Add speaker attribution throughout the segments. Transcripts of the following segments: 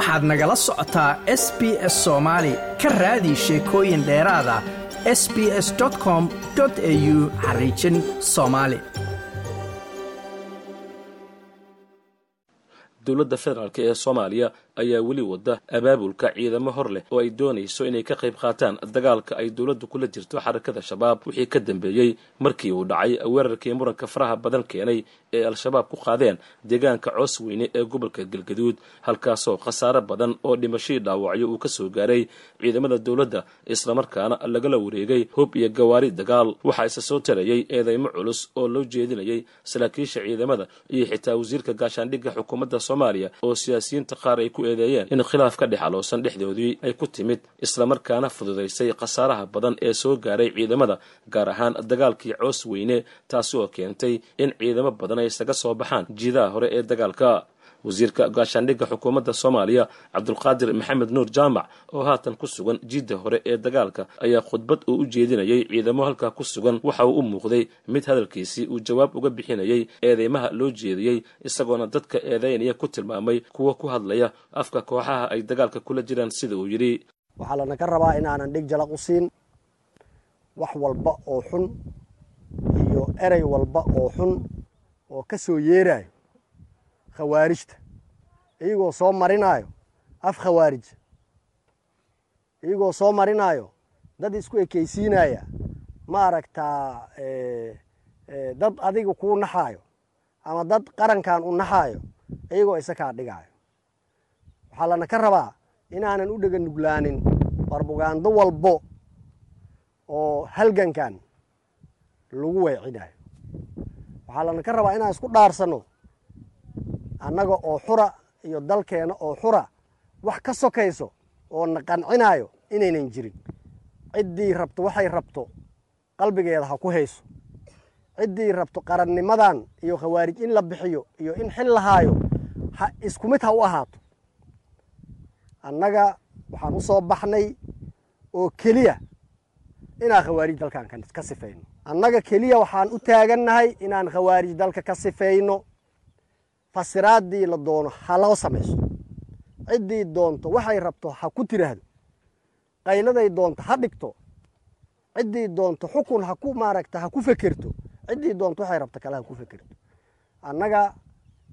Speaker 1: waxaad nagala socotaa s b s soomaali ka raadi sheekooyin dheeraada s b s com au xariijin soomaali
Speaker 2: dowladda federaalk ee soomaaliya ayaa weli wada abaabulka ciidamo hor leh oo ay doonayso inay ka qayb qaataan dagaalka ay dowladdu kula jirto xarakada shabaab wixii ka dambeeyey markii uu dhacay. Weerarkii muranka faraha badan keenay ee al-shabaab ku qaadeen deegaanka coos weyne ee gobolka galgaduud halkaasoo khasaare badan oo dhimashadii dhaawacyo uu ka soo gaaray ciidamada dowladda islamarkaana lagala wareegay hub iyo gawaari dagaal. Waxaa isa soo tarayay eedeymo culus oo loo jeedinayay saraakiisha ciidamada iyo xitaa wasiirka gaashaandhigga xukuumadda soomaaliya oo siyaasiyiinta qaar ay ku eedeeyeen in khilaaf ka dhex aloosan dhexdoodii ay ku timid islamarkaana fududaysay khasaaraha badan ee soo gaaray ciidamada gaar ahaan dagaalkii coos weyne taasi oo keentay in ciidamo badan ay isaga soo baxaan. Jiidaha hore ee dagaalka wasiirka gaashaandhigga xukuumadda soomaaliya cabdulqaadir maxamed nuur jaamac oo haatan ku sugan jiidda hore ee dagaalka ayaa khudbad uu u jeedinayay ciidamo halkaa ku sugan waxa uu u muuqday mid hadalkiisii uu jawaab uga bixinayay eedeymaha loo jeediyey isagoona dadka eedeynaya ku tilmaamay kuwa ku hadlaya afka kooxaha ay dagaalka kula jiraan sida uu yidhi.
Speaker 3: Waxaa lanaka rabaa inaanan dhig jalaq u siin wax walba oo xun iyo erey walba oo xun oo ka soo yeerayo khawaarijta. Iyagoo soo marinaayo af khawaarij. Iyagoo soo marinaayo dad isku ekaysiinaya. Ma aragtaa dad adiga kuu naxaayo ama dad qarankan u naxaayo iyagoo isa kaa dhigaayo. Waxaa lana ka rabaa inaanan u dhega nuglaanin barbugaando walbo oo halgankan lagu weecinayo. Waxaa lana ka rabaa inaan isku dhaarsanno annaga oo xura iyo dalkeena oo xura wax ka sokayso oo na qancinayo inaynan jirin. Ciddii rabto waxay rabto qalbigeeda ha ku hayso. Ciddii rabto qarannimadan iyo khawaarij in la bixiyo iyo in xil lahaayo ha isku mid ha u ahaato. Annaga waxaan u soo baxnay oo keliya inaan khawaarij dalkan ka sifayno. Annaga keliya waxaan u taagannahay inaan khawaarij dalka ka sifayno fasiraaddii la doono ha loo samayso. Ciddii doonto waxay rabto ha ku tiraahdo. Qayladay doonto ha dhigto. Ciddii doonto xukun ha ku maaragta ha ku fekerto ciddii doonto waxay rabto kale ha ku fekerto annaga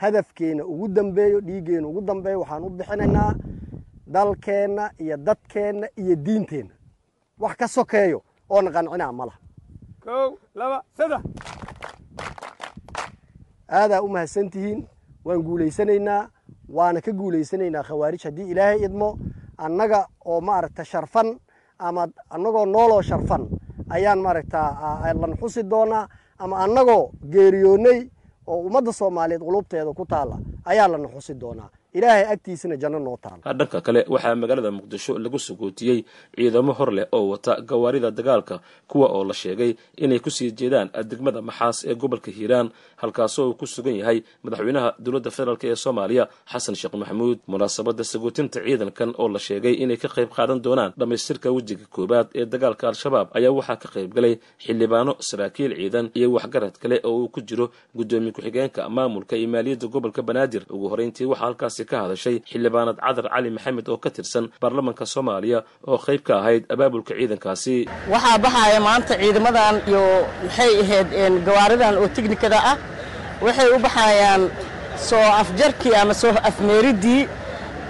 Speaker 3: hadafkeena ugu dambeeyo dhiiggeena ugu dambeeyo waxaan u bixinaynaa dalkeenna iyo dadkeenna iyo diinteenna. Wax ka sokeeyo oona qancinaa ma laha.
Speaker 4: Kow laba saddex.
Speaker 3: Aadaa u mahadsantihiin waan guulaysanaynaa waana ka guulaysanaynaa khawaarij haddii ilaahay idmo annaga oo maaragta sharfan ama annagoo nooloo sharfan ayaan maaragtaa lan xusi doonaa ama annagoo geeriyoonnay oo ummadda soomaaliyeed qulubteeda ku taalla ayaa lana xusi doonaa ilaahay agtiisana janno noo taala
Speaker 2: dhanka kale waxaa magaalada muqdisho lagu sugootiyey ciidamo hor leh oo wata gawaarida dagaalka kuwa oo la sheegay inay ku sii jeedaan degmada maxaas ee gobolka hiiraan halkaasoo uu ku sugan yahay madaxweynaha dowladda federaalk ee soomaaliya xasan sheekh maxamuud. Munaasabadda sagootinta ciidankan oo la sheegay inay ka qayb qaadan doonaan dhammaystirka wejiga koowaad ee dagaalka al-shabaab ayaa waxaa ka qayb galay xildhibaano saraakiil ciidan iyo waxgarad kale oo uu ku jiro guddoomiye ku-xigeenka maamulka iyo maaliyadda gobolka banaadir. Ugu horeyntii waxaa halkaasi ka hadashay xildhibaanad cadar cali maxamed oo ka tirsan baarlamanka soomaaliya oo qayb ka ahayd abaabulka ciidankaasi.
Speaker 5: Waxaa baxaya maanta ciidamadan iyo maxay ahayd gawaaridan oo tiknikada ah. Waxay u baxayaan soo afjarkii ama soo afmeeriddii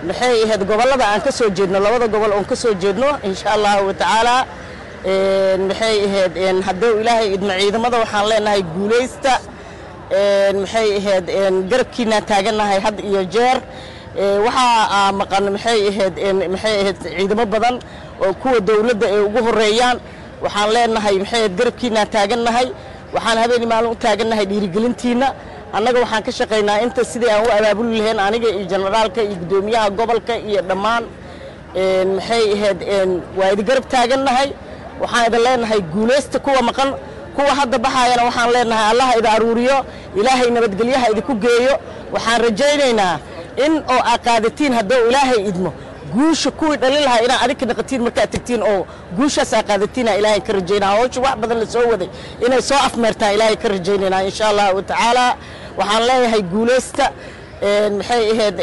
Speaker 5: maxay ahayd gobollada aan ka soo jeedno labada gobol oon ka soo jeedno insha allahu watacaala maxay ahayd hadduu ilaahay idmo ciidamada waxaan leenahay guulaysta maxay ahayd garabkiinaan taagannahay had iyo jeer. Waxaa maqan maxay ahayd maxay ahayd ciidamo badan oo kuwa dawladda ay ugu horeeyaan waxaan leenahay maxay ahayd garabkiinaan taagannahay waxaan habeeni maalin u taagannahay dhiirigelintiinna annaga waxaan ka shaqaynaa inta sidii aan u abaabuli lahayn aniga iyo generaalka iyo guddoomiyaha gobolka iyo dhammaan. Maxay ahayd waa idi garab taagannahay waxaan idin leenahay guulaysta kuwa maqan kuwa hadda baxaayana waxaan leenahay allaha idi aruuriyo ilaahay nabadgelyaha idinku geeyo. Waxaan rajaynaynaa in oo aa qaadatiin haddou ilaahay idmo. Guusha kuwii dhalin lahaa inaa adinka naqatiin markaad tegtiin oo guushaas aa qaadatiina ilaahay ka rajaynaa hawsha wax badan la soo waday. Inay soo afmeertaan ilaahay ka rajaynaynaa insha allahu tacaala waxaan leeyahay guulaysta maxay ahayd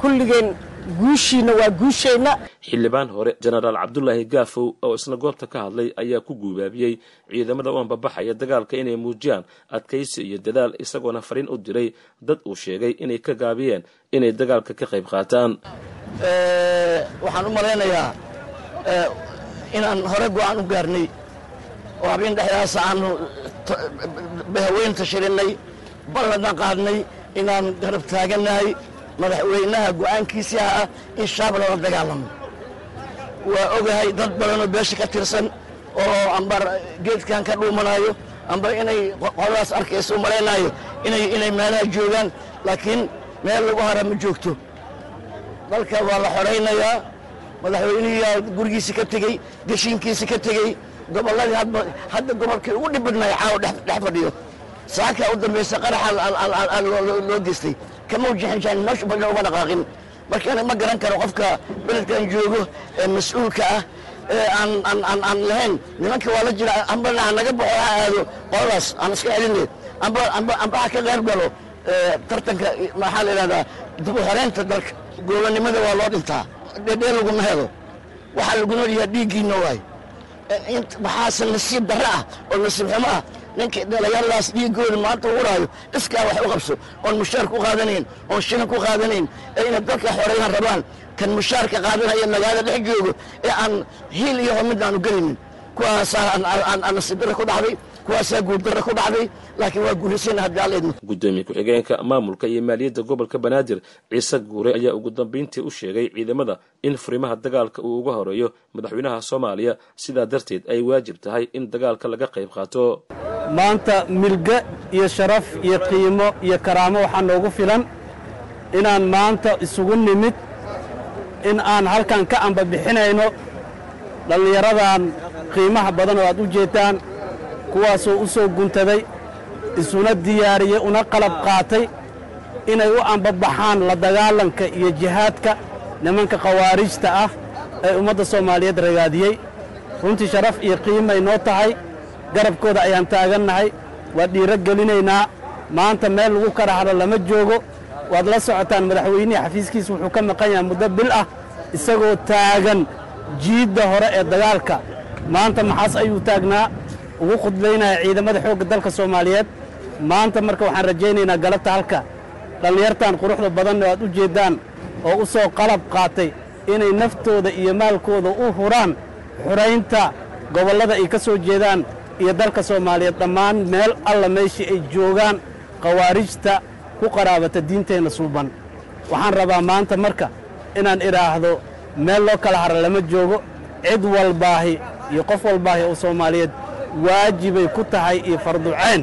Speaker 5: kulligeen guushiina waa guusheenna
Speaker 2: xildhibaan hore jenaraal cabdulaahi gaafow oo isna goobta ka hadlay ayaa ku guubaabiyey ciidamada u ambabaxaya dagaalka inay muujiyaan adkaysi iyo dadaal isagoona fariin u diray dad uu sheegay inay ka gaabiyeen inay dagaalka ka qayb qaataan
Speaker 6: waxaan u malaynayaa inaan hore go'aan u gaarnay oo habeen dhexdaas aanu haweyn tashirinay ballanna qaadnay inaan garab taagannahay madaxweynaha go'aankiisii ah in shaab lala dagaalamo. Waa ogahay dad badanoo beesha ka tirsan oo ambar geedkan ka dhuumanaayo amba inay qoladaas arkaysa u malaynaayo inay inay meelaha joogaan laakiin meel lagu hara ma joogto. Dalka waa la xoraynayaa madaxweynihiyaa gurigiisi ka tegey geshiinkiisi ka tegey gobolladii hadda gobolkii ugu dhib badnaaya caawa dhex fadhiyo. Saakaa u dambaysa qaraxa loo geystay kama wajixinjaan meeshu badna uma dhaqaaqin marka ma garan karo qofka beledkan joogo ee mas'uulka ah ee aan lahayn nimanka waa la jira amba naga baxo ha aado qoladaas aan iska celinay amba ha ka qayb galo tartanka maxaa la yidhahdaa dib u horeynta dalka goolonimada waa loo dhintaa dhedhee laguma helo waxaa lagu noolyahaa dhiiggiina waay waxaase nasiib darre ah oo nasiib xumo ah ninkii dhalinyaradaas dhiiggooda maanta uraayo iskaa wax u qabso oon mushaar ku qaadanayn oon shilin ku qaadanayn ee inay dalka xoreeyaan rabaan kan mushaarka qaadanaya magaalada dhex joogo ee aan hiil iyo homid aanu gelaynin kuwaasaa nasiib darre ku dhacday kuwaasaa guuldarre ku dhacday laakiin waa guulaysana haddii alla idmo
Speaker 2: gudoomiye ku-xigeenka maamulka iyo maaliyadda gobolka banaadir ciise guure ayaa ugu dambayntii u sheegay ciidamada in furimaha dagaalka uu uga horeeyo madaxweynaha soomaaliya. Sidaa darteed ay waajib tahay in dagaalka laga qayb qaato
Speaker 7: maanta milge iyo sharaf iyo qiimo iyo karaamo waxaa noogu filan inaan maanta isugu nimid in aan halkan ka ambabixinayno dhallinyaradan qiimaha badan oo aad u jeedtaan kuwaasoo u soo guntaday isuna diyaariyey una qalab qaatay inay u ambabaxaan la dagaalanka iyo jihaadka nimanka khawaarijta ah ee ummadda soomaaliyeed ragaadiyey. Runtii sharaf iyo qiimay noo tahay garabkooda ayaan taagannahay. Waa dhiiro gelinaynaa maanta meel lagu kala hadho lama joogo. Waad la socotaan madaxweynihii xafiiskiisa wuxuu ka maqan yahay muddo bil ah isagoo taagan jiidda hore ee dagaalka. Maanta maxaas ayuu taagnaa? Ugu khudbaynaya ciidamada xoogga dalka soomaaliyeed. Maanta marka waxaan rajaynaynaa galabta halka. Dhallinyartan quruxda badanna aad u jeeddaan oo u soo qalab qaatay inay naftooda iyo maalkooda u huraan. Xuraynta gobollada ay ka soo jeedaan iyo dalka soomaaliyeed dhammaan meel alla meeshii ay joogaan khawaarijta ku qaraabata diinteenna suuban. Waxaan rabaa maanta marka inaan idhaahdo meel loo kala hara lama joogo cid walbaahi iyo qof walbaahi oo soomaaliyeed waajibay ku tahay iyo farducayn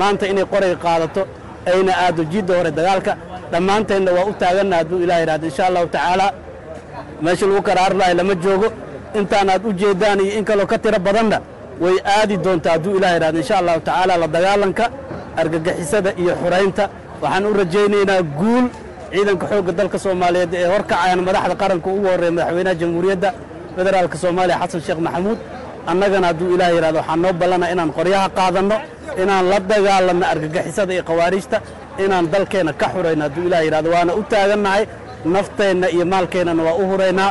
Speaker 7: maanta inay qoray qaadato ayna aaddo jiidda hore dagaalka. Dhammaanteenna waa u taaganna hadduu ilaah yidhahdo insha allahu tacaalaa meesha lagu kala harlahay lama joogo. Intaan aad u jeeddaan iyo in kaloo ka tiro badanna way aadi doontaa hadduu ilah yidhahdo insha allahu tacaala la dagaalanka argagixisada iyo xuraynta. Waxaan u rajaynaynaa guul ciidanka xoogga dalka soomaaliyeed ee horkacayaan madaxda qaranka ugu horreeya madaxweynaha jamhuuriyadda federaalka soomaaliya xasan sheekh maxamuud. Annagana hadduu ilaah yidhahdo waxaan noo ballana inaan qoryaha qaadanno inaan la dagaalanno argagixisada iyo khawaariijta inaan dalkeenna ka xurayno hadduu ilah yidhahdo. Waana u taagannahay nafteenna iyo maalkeennana waa u huraynaa